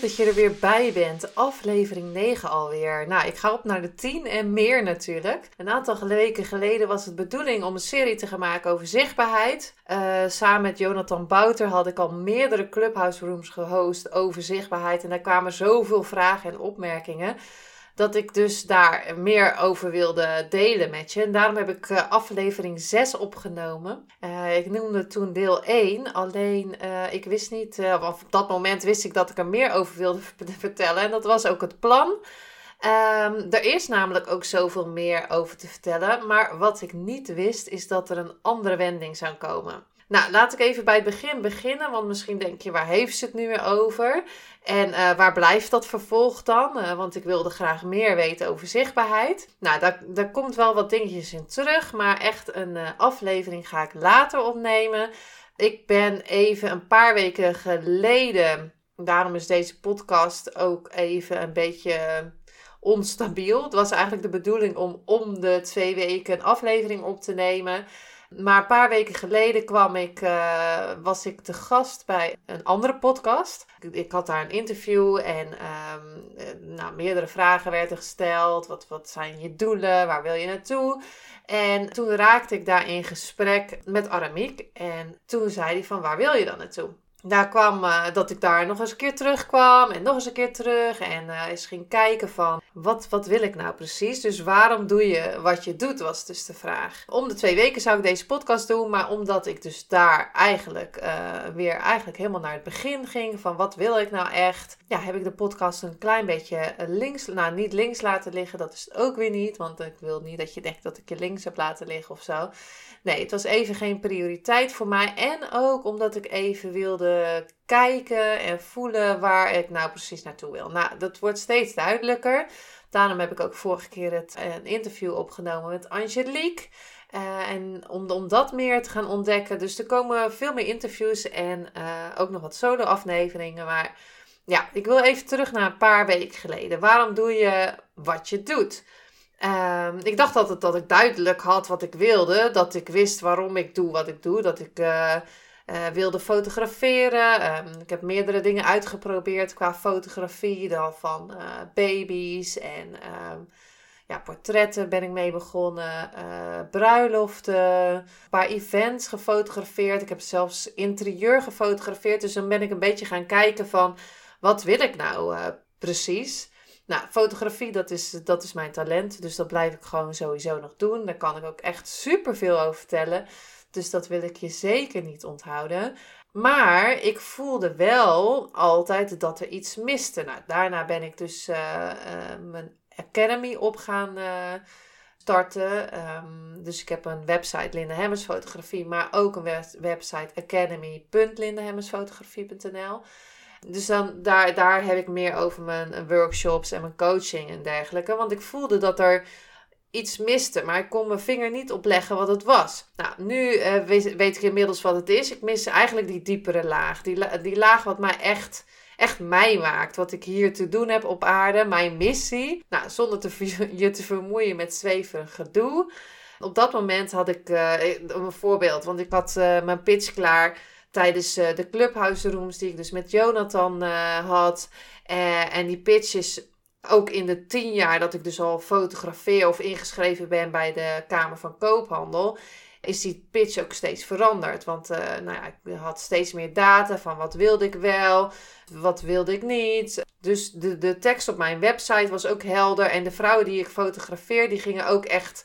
Dat je er weer bij bent. Aflevering 9 alweer. Nou, ik ga op naar de 10 en meer natuurlijk. Een aantal weken geleden was het bedoeling om een serie te gaan maken over zichtbaarheid. Uh, samen met Jonathan Bouter had ik al meerdere Clubhouse Rooms gehost over zichtbaarheid. En daar kwamen zoveel vragen en opmerkingen dat ik dus daar meer over wilde delen met je. En daarom heb ik uh, aflevering 6 opgenomen. Uh, ik noemde toen deel 1, alleen uh, ik wist niet, of op dat moment wist ik dat ik er meer over wilde vertellen. En dat was ook het plan. Um, er is namelijk ook zoveel meer over te vertellen. Maar wat ik niet wist, is dat er een andere wending zou komen. Nou, laat ik even bij het begin beginnen, want misschien denk je, waar heeft ze het nu weer over? En uh, waar blijft dat vervolg dan? Uh, want ik wilde graag meer weten over zichtbaarheid. Nou, daar, daar komt wel wat dingetjes in terug, maar echt een uh, aflevering ga ik later opnemen. Ik ben even een paar weken geleden, daarom is deze podcast ook even een beetje onstabiel. Het was eigenlijk de bedoeling om om de twee weken een aflevering op te nemen. Maar een paar weken geleden kwam ik, uh, was ik te gast bij een andere podcast. Ik, ik had daar een interview en um, nou, meerdere vragen werden gesteld. Wat, wat zijn je doelen? Waar wil je naartoe? En toen raakte ik daar in gesprek met Aramiek. En toen zei hij van waar wil je dan naartoe? Daar kwam uh, dat ik daar nog eens een keer terugkwam en nog eens een keer terug. En uh, eens ging kijken van, wat, wat wil ik nou precies? Dus waarom doe je wat je doet, was dus de vraag. Om de twee weken zou ik deze podcast doen, maar omdat ik dus daar eigenlijk uh, weer eigenlijk helemaal naar het begin ging. Van, wat wil ik nou echt? Ja, heb ik de podcast een klein beetje links, nou niet links laten liggen. Dat is het ook weer niet, want ik wil niet dat je denkt dat ik je links heb laten liggen of zo. Nee, het was even geen prioriteit voor mij. En ook omdat ik even wilde kijken en voelen waar ik nou precies naartoe wil. Nou, dat wordt steeds duidelijker. Daarom heb ik ook vorige keer het, een interview opgenomen met Angelique. Uh, en om, om dat meer te gaan ontdekken. Dus er komen veel meer interviews en uh, ook nog wat solo-afleveringen. Maar ja, ik wil even terug naar een paar weken geleden. Waarom doe je wat je doet? Um, ik dacht altijd dat ik duidelijk had wat ik wilde. Dat ik wist waarom ik doe wat ik doe. Dat ik uh, uh, wilde fotograferen. Um, ik heb meerdere dingen uitgeprobeerd qua fotografie. Dan van uh, baby's en um, ja, portretten ben ik mee begonnen. bruiloften. Een paar events gefotografeerd. Ik heb zelfs interieur gefotografeerd. Dus dan ben ik een beetje gaan kijken van... Wat wil ik nou precies? Nou, fotografie, dat is, dat is mijn talent. Dus dat blijf ik gewoon sowieso nog doen. Daar kan ik ook echt super veel over vertellen. Dus dat wil ik je zeker niet onthouden. Maar ik voelde wel altijd dat er iets miste. Nou, daarna ben ik dus uh, mijn Academy op gaan uh, starten. Um, dus ik heb een website Linda Hemmers Fotografie, maar ook een website academy.lindahemmersfotografie.nl. Dus dan, daar, daar heb ik meer over mijn workshops en mijn coaching en dergelijke. Want ik voelde dat er iets miste, maar ik kon mijn vinger niet opleggen wat het was. Nou, nu uh, weet, ik inmiddels wat het is. Ik mis eigenlijk die diepere laag. Die, die laag wat mij echt, echt mij maakt. Wat ik hier te doen heb op aarde. Mijn missie. Nou, zonder te, je te vermoeien met zweverig gedoe. Op dat moment had ik uh, een voorbeeld. Want ik had uh, mijn pitch klaar tijdens de clubhouse rooms die ik dus met Jonathan had. En die pitches ook in de tien jaar dat ik dus al fotografeer of ingeschreven ben bij de Kamer van Koophandel. Is die pitch ook steeds veranderd. Want nou ja, ik had steeds meer data van wat wilde ik wel, wat wilde ik niet. Dus de, de tekst op mijn website was ook helder. En de vrouwen die ik fotografeer, die gingen ook echt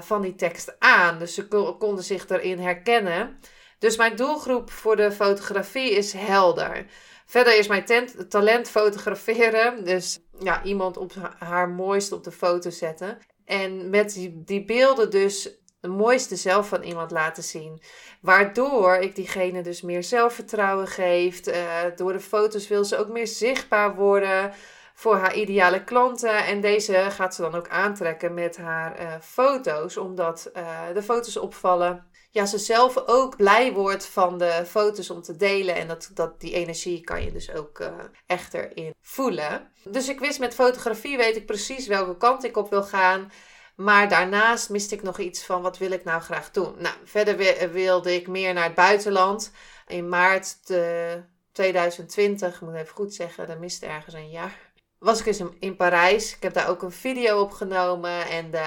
van die tekst aan. Dus ze konden zich erin herkennen. Dus mijn doelgroep voor de fotografie is helder. Verder is mijn talent fotograferen. Dus ja, iemand op haar mooist op de foto zetten. En met die, die beelden dus de mooiste zelf van iemand laten zien. Waardoor ik diegene dus meer zelfvertrouwen geeft. Uh, door de foto's wil ze ook meer zichtbaar worden voor haar ideale klanten. En deze gaat ze dan ook aantrekken met haar uh, foto's, omdat uh, de foto's opvallen. Ja, ze zelf ook blij wordt van de foto's om te delen. En dat, dat, die energie kan je dus ook uh, echt erin voelen. Dus ik wist met fotografie, weet ik precies welke kant ik op wil gaan. Maar daarnaast miste ik nog iets van wat wil ik nou graag doen. Nou, verder wilde ik meer naar het buitenland. In maart 2020, ik moet even goed zeggen, dat miste ergens een jaar was ik eens in Parijs. Ik heb daar ook een video opgenomen. En de,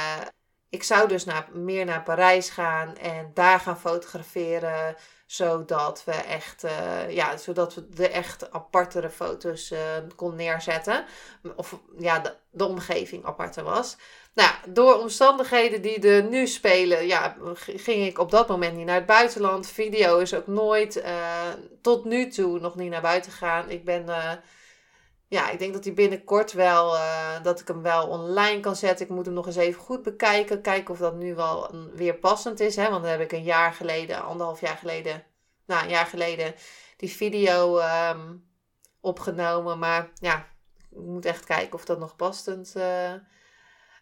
ik zou dus naar, meer naar Parijs gaan en daar gaan fotograferen. Zodat we echt, uh, ja, zodat we de echt apartere foto's uh, kon neerzetten. Of ja, de, omgeving aparter was. Nou, door omstandigheden die er nu spelen, ja, ging ik op dat moment niet naar het buitenland. Video is ook nooit uh, tot nu toe nog niet naar buiten gegaan. Ik ben ja, ik denk dat hij binnenkort wel, uh, dat ik hem wel online kan zetten. Ik moet hem nog eens even goed bekijken. Kijken of dat nu wel weer passend is. Hè? Want dan heb ik een jaar geleden, anderhalf jaar geleden, nou een jaar geleden, die video um, opgenomen. Maar ja, ik moet echt kijken of dat nog passend uh,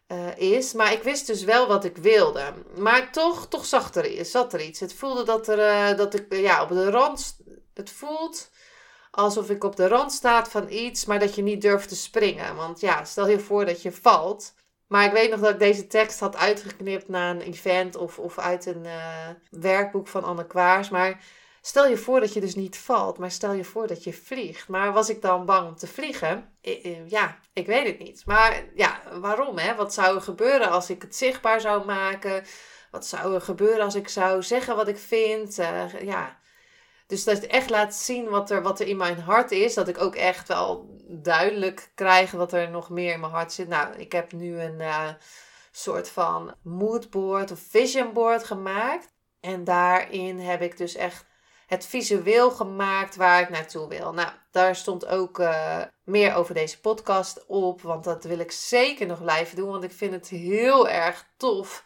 uh, is. Maar ik wist dus wel wat ik wilde. Maar toch, toch zag er, zat er iets. Het voelde dat, er, dat ik ja, op de rand, het voelt alsof ik op de rand sta van iets, maar dat je niet durft te springen. Want ja, stel je voor dat je valt. Maar ik weet nog dat ik deze tekst had uitgeknipt na een event of, of uit een uh, werkboek van Anne Kwaars. Maar stel je voor dat je dus niet valt, maar stel je voor dat je vliegt. Maar was ik dan bang om te vliegen? ja, ik weet het niet. Maar ja, waarom? Hè? Wat zou er gebeuren als ik het zichtbaar zou maken? Wat zou er gebeuren als ik zou zeggen wat ik vind? Uh, ja, dus dat je echt laat zien wat er, wat er in mijn hart is. Dat ik ook echt wel duidelijk krijg wat er nog meer in mijn hart zit. Nou, ik heb nu een uh, soort van moodboard of vision board gemaakt. En daarin heb ik dus echt het visueel gemaakt waar ik naartoe wil. Nou, daar stond ook uh, meer over deze podcast op. Want dat wil ik zeker nog blijven doen. Want ik vind het heel erg tof.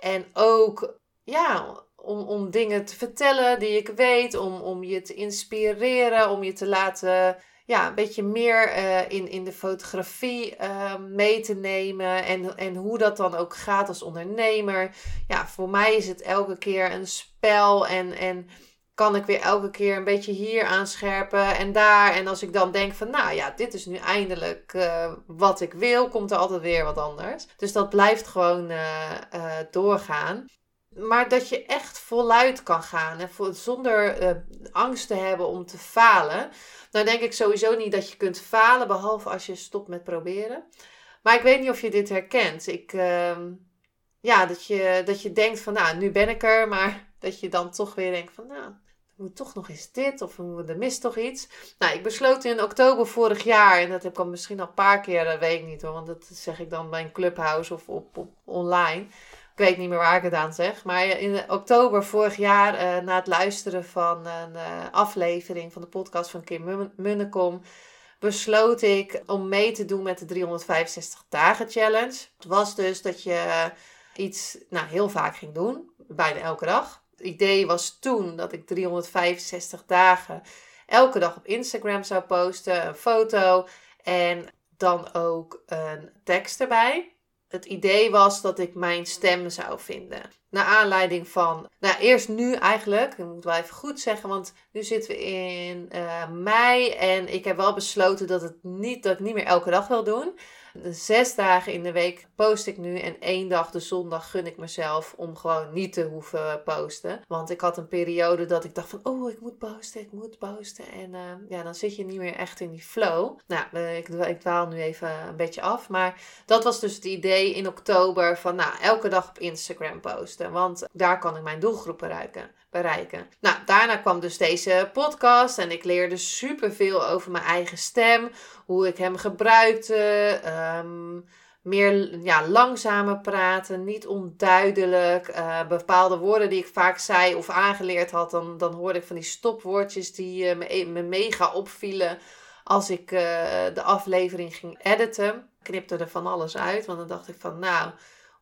En ook, ja, om, om dingen te vertellen die ik weet, om, om je te inspireren, om je te laten ja, een beetje meer uh, in, in de fotografie uh, mee te nemen en, en hoe dat dan ook gaat als ondernemer. Ja, voor mij is het elke keer een spel en, en kan ik weer elke keer een beetje hier aanscherpen en daar. En als ik dan denk van, nou ja, dit is nu eindelijk uh, wat ik wil, komt er altijd weer wat anders. Dus dat blijft gewoon doorgaan maar dat je echt voluit kan gaan. En zonder uh, angst te hebben om te falen. Nou denk ik sowieso niet dat je kunt falen. Behalve als je stopt met proberen. Maar ik weet niet of je dit herkent. Ik, uh, ja, dat je, dat je denkt van nou, nu ben ik er. Maar dat je dan toch weer denkt van nou, er moet toch nog eens dit. Of er mist toch iets. Nou, ik besloot in oktober vorig jaar. En dat heb ik al misschien al een paar keer, dat weet ik niet hoor. Want dat zeg ik dan bij een clubhouse of op, op online ik weet niet meer waar ik het aan zeg. Maar in oktober vorig jaar, uh, na het luisteren van een uh, aflevering van de podcast van Kim Munnekom, besloot ik om mee te doen met de 365 dagen challenge. Het was dus dat je iets nou, heel vaak ging doen, bijna elke dag. Het idee was toen dat ik 365 dagen elke dag op Instagram zou posten, een foto en dan ook een tekst erbij het idee was dat ik mijn stem zou vinden. Naar aanleiding van, nou eerst nu eigenlijk, ik moet wel even goed zeggen, want nu zitten we in uh, mei en ik heb wel besloten dat, het niet, dat ik niet meer elke dag wil doen zes dagen in de week post ik nu. En één dag, de zondag, gun ik mezelf om gewoon niet te hoeven posten. Want ik had een periode dat ik dacht van, oh, ik moet posten, ik moet posten. En uh, ja, dan zit je niet meer echt in die flow. Nou, uh, ik, ik dwaal nu even een beetje af. Maar dat was dus het idee in oktober van, nou, elke dag op Instagram posten. Want daar kan ik mijn doelgroep bereiken bereiken. Nou, daarna kwam dus deze podcast en ik leerde superveel over mijn eigen stem, hoe ik hem gebruikte, um, meer ja, langzamer praten, niet onduidelijk, uh, bepaalde woorden die ik vaak zei of aangeleerd had, dan, dan hoorde ik van die stopwoordjes die uh, me, e-, me mega opvielen als ik uh, de aflevering ging editen. Knipte er van alles uit, want dan dacht ik van nou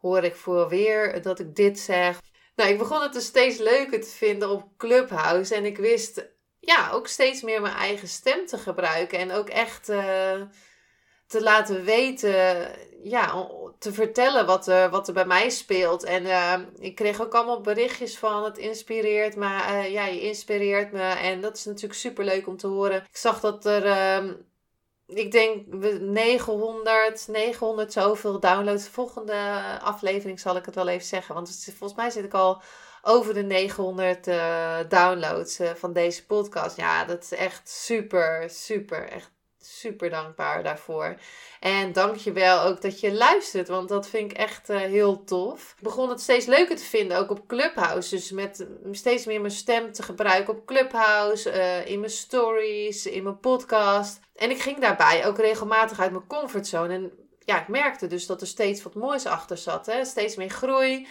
hoor ik voor weer dat ik dit zeg. Nou, ik begon het dus steeds leuker te vinden op Clubhouse. En ik wist ja, ook steeds meer mijn eigen stem te gebruiken. En ook echt uh, te laten weten, ja, te vertellen wat er, wat er bij mij speelt. En uh, ik kreeg ook allemaal berichtjes van het inspireert me. Uh, ja, je inspireert me. En dat is natuurlijk super leuk om te horen. Ik zag dat er ik denk 900, 900 zoveel downloads. De volgende aflevering zal ik het wel even zeggen. Want volgens mij zit ik al over de 900 uh, eh, downloads uh, van deze podcast. Ja, dat is echt super, super, echt super dankbaar daarvoor. En dank je wel ook dat je luistert, want dat vind ik echt uh, heel tof. Ik begon het steeds leuker te vinden, ook op Clubhouse. Dus met steeds meer mijn stem te gebruiken op Clubhouse, in mijn stories, in mijn podcast. En ik ging daarbij ook regelmatig uit mijn comfortzone. En ja, ik merkte dus dat er steeds wat moois achter zat. Hè? Steeds meer groei.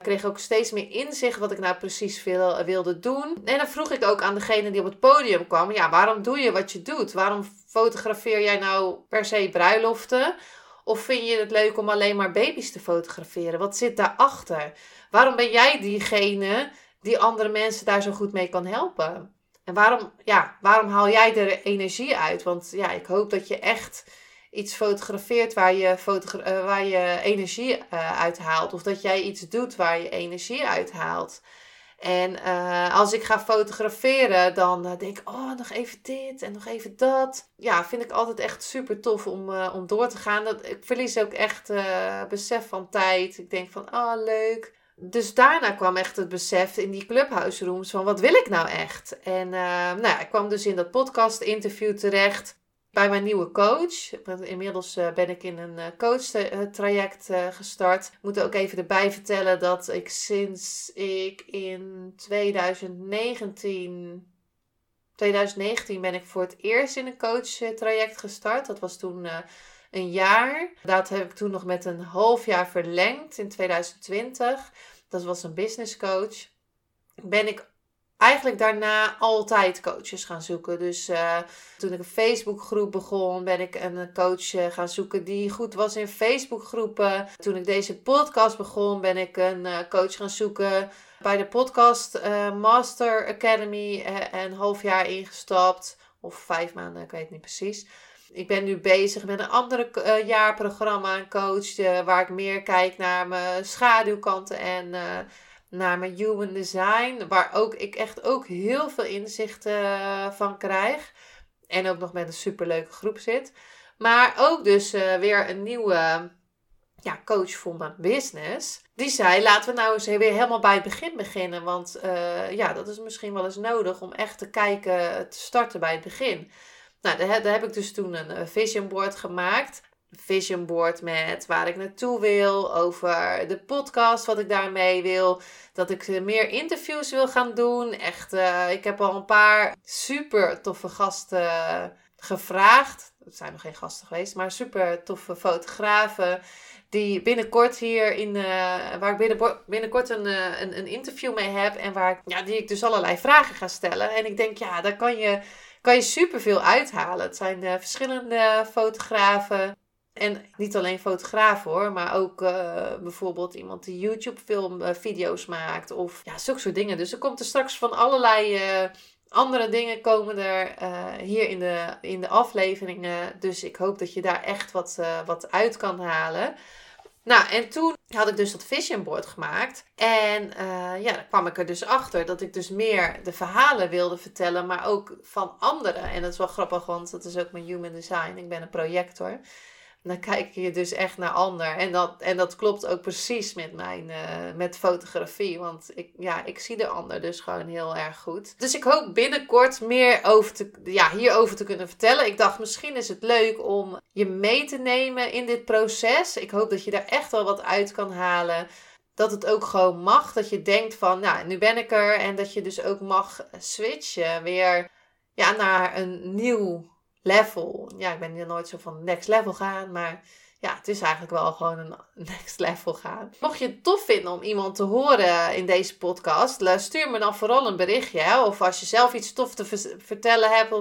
Ik kreeg ook steeds meer inzicht wat ik nou precies veel, wilde doen. En dan vroeg ik ook aan degene die op het podium kwam: ja, waarom doe je wat je doet? Waarom fotografeer jij nou per se bruiloften? Of vind je het leuk om alleen maar baby's te fotograferen? Wat zit daarachter? Waarom ben jij diegene die andere mensen daar zo goed mee kan helpen? En waarom, ja, waarom haal jij er energie uit? Want ja, ik hoop dat je echt iets fotografeert waar je, uh, waar je energie uh, uit haalt. Of dat jij iets doet waar je energie uit haalt. En uh, als ik ga fotograferen, dan denk ik, oh, nog even dit en nog even dat. Ja, vind ik altijd echt super tof om, om door te gaan. Dat, ik verlies ook echt besef van tijd. Ik denk van, oh, leuk dus daarna kwam echt het besef in die clubhouse rooms van wat wil ik nou echt? En nou ik kwam dus in dat podcast interview terecht bij mijn nieuwe coach. Inmiddels uh, ben ik in een uh, coach traject gestart. Ik moet ook even erbij vertellen dat ik sinds ik in 2019 2019 ben ik voor het eerst in een coach traject gestart. Dat was toen een jaar. Dat heb ik toen nog met een half jaar verlengd in 2020. Dat was een business coach. Ben ik eigenlijk daarna altijd coaches gaan zoeken. Dus uh, toen ik een Facebookgroep begon, ben ik een coach eh, gaan zoeken die goed was in Facebookgroepen. Toen ik deze podcast begon, ben ik een uh, coach gaan zoeken bij de Podcast Master Academy. een half jaar ingestapt. Of vijf maanden, ik weet niet precies. Ik ben nu bezig met een andere uh, jaarprogramma, een coach, uh, waar ik meer kijk naar mijn schaduwkanten en uh, naar mijn human design. Waar ook, ik echt ook heel veel inzichten van krijg. En ook nog met een superleuke groep zit. Maar ook dus weer een nieuwe ja, coach voor mijn business. Die zei, laten we nou eens weer helemaal bij het begin beginnen. Want ja, dat is misschien wel eens nodig om echt te kijken, te starten bij het begin. Nou, daar, heb ik dus toen een vision board gemaakt. Vision board met waar ik naartoe wil, over de podcast, wat ik daarmee wil. Dat ik eh, meer interviews wil gaan doen. Echt, uh, ik heb al een paar super toffe gasten gevraagd. Het zijn nog geen gasten geweest, maar super toffe fotografen. Die binnenkort hier in, uh, waar ik binnen, binnenkort een, een, interview mee heb. En waar ja, die ik dus allerlei vragen ga stellen. En ik denk, ja, daar kan je kan je superveel uithalen. Het zijn verschillende fotografen. En niet alleen fotografen hoor, maar ook uh, bijvoorbeeld iemand die YouTube-film uh, video's maakt. Of ja, zulke soort dingen. Dus er komt er straks van allerlei andere dingen komen er hier in de, in de afleveringen. Dus ik hoop dat je daar echt wat, wat uit kan halen. Nou, en toen had ik dus dat vision board gemaakt. En uh, ja, dan kwam ik er dus achter dat ik dus meer de verhalen wilde vertellen, maar ook van anderen. En dat is wel grappig, want dat is ook mijn human design. Ik ben een projector dan kijk je dus echt naar ander. En dat, en dat klopt ook precies met mijn uh, met fotografie. Want ik, ja, ik zie de ander dus gewoon heel erg goed. Dus ik hoop binnenkort meer over te, ja, hierover te kunnen vertellen. Ik dacht, misschien is het leuk om je mee te nemen in dit proces. Ik hoop dat je daar echt wel wat uit kan halen. Dat het ook gewoon mag. Dat je denkt van, nou, nu ben ik er. En dat je dus ook mag switchen weer ja, naar een nieuw level. Ja, ik ben hier nooit zo van next level gaan, maar ja, het is eigenlijk wel gewoon een next level gaan. Mocht je het tof vinden om iemand te horen in deze podcast, stuur me dan vooral een berichtje. Of als je zelf iets tof te vertellen hebt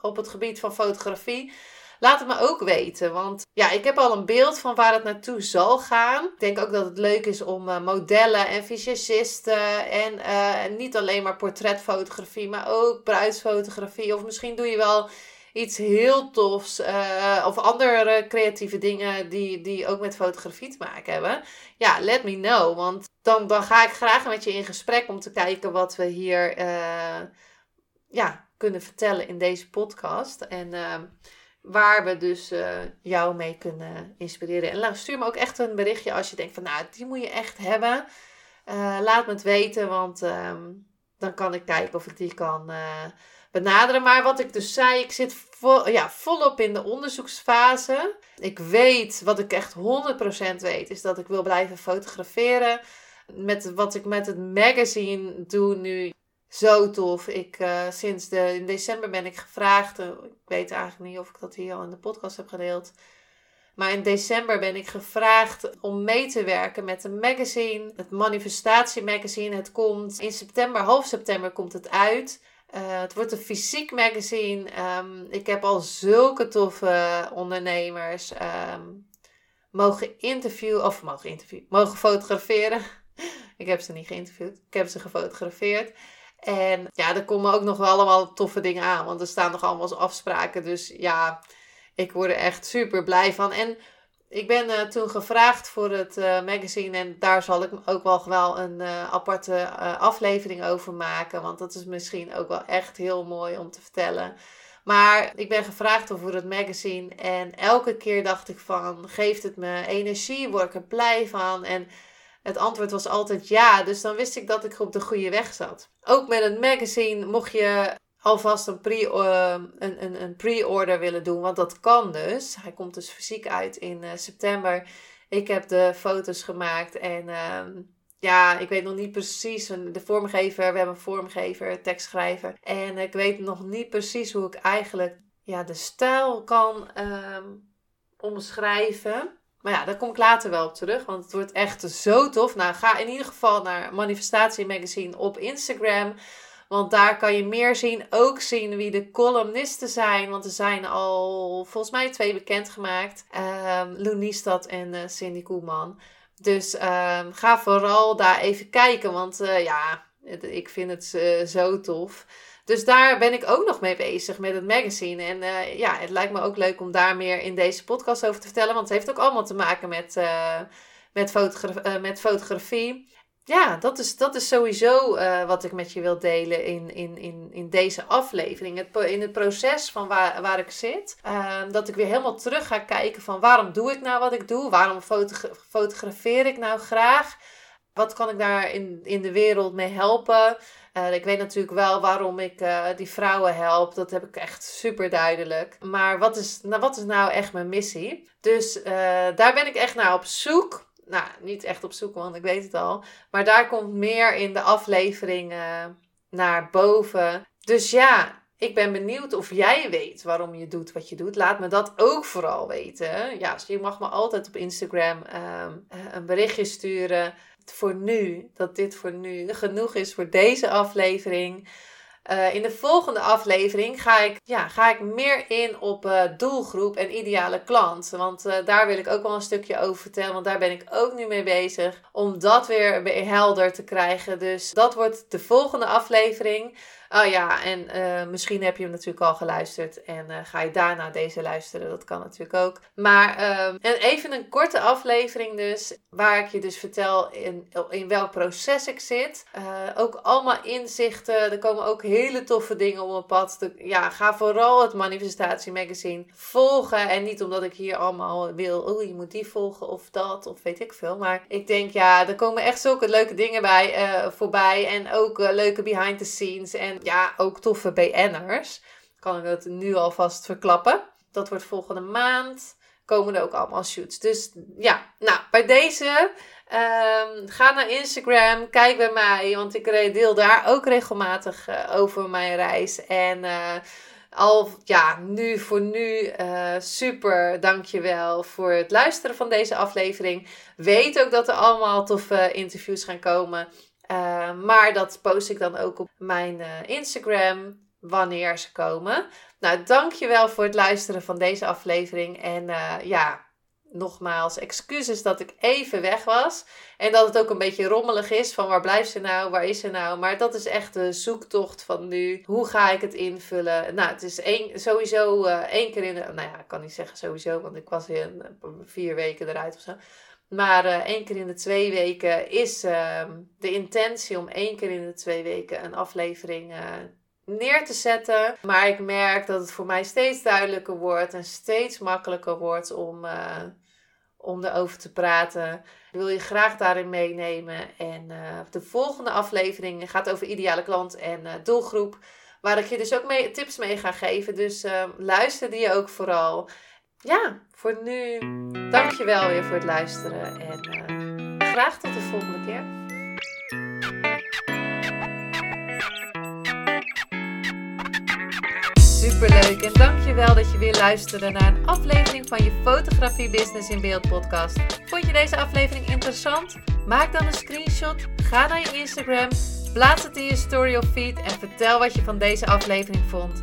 op, het gebied van fotografie, Laat het me ook weten. Want ja, ik heb al een beeld van waar het naartoe zal gaan. Ik denk ook dat het leuk is om uh, modellen en visagisten. En uh, niet alleen maar portretfotografie, maar ook bruidsfotografie. Of misschien doe je wel iets heel tofs. Uh, of andere creatieve dingen die, die ook met fotografie te maken hebben. Ja, let me know. Want dan, dan ga ik graag met je in gesprek om te kijken wat we hier ja, kunnen vertellen in deze podcast. En ehm, waar we dus uh, jou mee kunnen inspireren. En stuur me ook echt een berichtje als je denkt van nou, die moet je echt hebben. Laat me het weten, want ehm, dan kan ik kijken of ik die kan benaderen. Maar wat ik dus zei, ik zit ja, volop in de onderzoeksfase. Ik weet, wat ik echt 100% weet, is dat ik wil blijven fotograferen. Met wat ik met het magazine doe nu, zo tof. Ik, uh, sinds de, in december ben ik gevraagd. Uh, ik weet eigenlijk niet of ik dat hier al in de podcast heb gedeeld. Maar in december ben ik gevraagd om mee te werken met een magazine. Het Manifestatie Magazine. Het komt in september, half september komt het uit. Uh, het wordt een fysiek magazine. Um, ik heb al zulke toffe ondernemers um, mogen interviewen. Of mogen interviewen. Mogen fotograferen. ik heb ze niet geïnterviewd. Ik heb ze gefotografeerd. En ja, er komen ook nog wel allemaal toffe dingen aan. Want er staan nog allemaal afspraken. Dus ja, ik word er echt super blij van. En ik ben uh, toen gevraagd voor het uh, magazine. En daar zal ik ook wel, wel een uh, aparte aflevering over maken. Want dat is misschien ook wel echt heel mooi om te vertellen. Maar ik ben gevraagd voor het magazine. En elke keer dacht ik van, geeft het me energie? Word ik er blij van? En het antwoord was altijd ja, dus dan wist ik dat ik op de goede weg zat. Ook met een magazine mocht je alvast een, pre, uh, een, een, een pre-order willen doen, want dat kan dus. Hij komt dus fysiek uit in uh, september. Ik heb de foto's gemaakt en uh, ja, ik weet nog niet precies. De vormgever, we hebben een vormgever, tekstschrijver. En ik weet nog niet precies hoe ik eigenlijk ja, de stijl kan ehm, omschrijven. Maar ja, daar kom ik later wel op terug, want het wordt echt zo tof. Nou, ga in ieder geval naar Manifestatie Magazine op Instagram. Want daar kan je meer zien. Ook zien wie de columnisten zijn. Want er zijn al volgens mij twee bekendgemaakt. Niestad en uh, Cindy Koeman. Dus um, ga vooral daar even kijken. Want uh, ja, ik vind het uh, zo tof. Dus daar ben ik ook nog mee bezig met het magazine. En uh, ja, het lijkt me ook leuk om daar meer in deze podcast over te vertellen. Want het heeft ook allemaal te maken met, uh, met, fotogra uh, met fotografie. Ja, dat is, dat is sowieso wat ik met je wil delen in, in, in, in deze aflevering. Het, in het proces van waar, waar ik zit. Ehm, dat ik weer helemaal terug ga kijken van waarom doe ik nou wat ik doe? Waarom fotogra fotografeer ik nou graag? Wat kan ik daar in, in de wereld mee helpen? Uh, ik weet natuurlijk wel waarom ik uh, die vrouwen help. Dat heb ik echt super duidelijk. Maar wat is nou, wat is nou echt mijn missie? Dus daar ben ik echt naar op zoek. Nou, niet echt op zoek, want ik weet het al. Maar daar komt meer in de aflevering naar boven. Dus ja, ik ben benieuwd of jij weet waarom je doet wat je doet. Laat me dat ook vooral weten. Ja, dus je mag me altijd op Instagram um, een berichtje sturen voor nu, dat dit voor nu genoeg is voor deze aflevering. Uh, in de volgende aflevering ga ik, ja, ga ik meer in op uh, doelgroep en ideale klant. Want uh, daar wil ik ook wel een stukje over vertellen. Want daar ben ik ook nu mee bezig. Om dat weer helder te krijgen. Dus dat wordt de volgende aflevering. Oh ja, en uh, misschien heb je hem natuurlijk al geluisterd en uh, ga je daarna deze luisteren. Dat kan natuurlijk ook. Maar uh, en even een korte aflevering dus, waar ik je dus vertel in, in welk proces ik zit. Uh, ook allemaal inzichten. Er komen ook hele toffe dingen op mijn pad. Ja, ga vooral het Manifestatie Magazine volgen. En niet omdat ik hier allemaal wil, oh je moet die volgen of dat of weet ik veel. Maar ik denk ja, er komen echt zulke leuke dingen bij, voorbij. En ook leuke behind the scenes en ja, ook toffe BN'ers. Kan ik het nu alvast verklappen. Dat wordt volgende maand. Komen er ook allemaal shoots. Dus ja, nou, bij deze. Um, ga naar Instagram, kijk bij mij, want ik deel daar ook regelmatig uh, over mijn reis. En uh, al, ja, nu voor nu, uh, super, dankjewel voor het luisteren van deze aflevering. Weet ook dat er allemaal toffe interviews gaan komen. Uh, maar dat post ik dan ook op mijn uh, Instagram. wanneer ze komen. Nou, dankjewel voor het luisteren van deze aflevering. En uh, ja, nogmaals, excuses dat ik even weg was. En dat het ook een beetje rommelig is van waar blijft ze nou, waar is ze nou. Maar dat is echt de zoektocht van nu. Hoe ga ik het invullen? Nou, het is sowieso uh, één keer in de... Nou ja, ik kan niet zeggen sowieso, want ik was in vier weken eruit of zo. Maar uh, één keer in de twee weken is uh, de intentie om één keer in de twee weken een aflevering uh, neer te zetten. Maar ik merk dat het voor mij steeds duidelijker wordt en steeds makkelijker wordt om, uh, om erover te praten. Wil je graag daarin meenemen. En de volgende aflevering gaat over ideale klant en doelgroep. Waar ik je dus ook mee, tips mee ga geven. Dus luister die ook vooral ja, voor nu dankjewel weer voor het luisteren. En uh, graag tot de volgende keer. Superleuk en dankjewel dat je weer luisterde naar een aflevering van je Fotografie Business in Beeld podcast. Vond je deze aflevering interessant? Maak dan een screenshot, ga naar je Instagram Plaats het in je story of feed en vertel wat je van deze aflevering vond.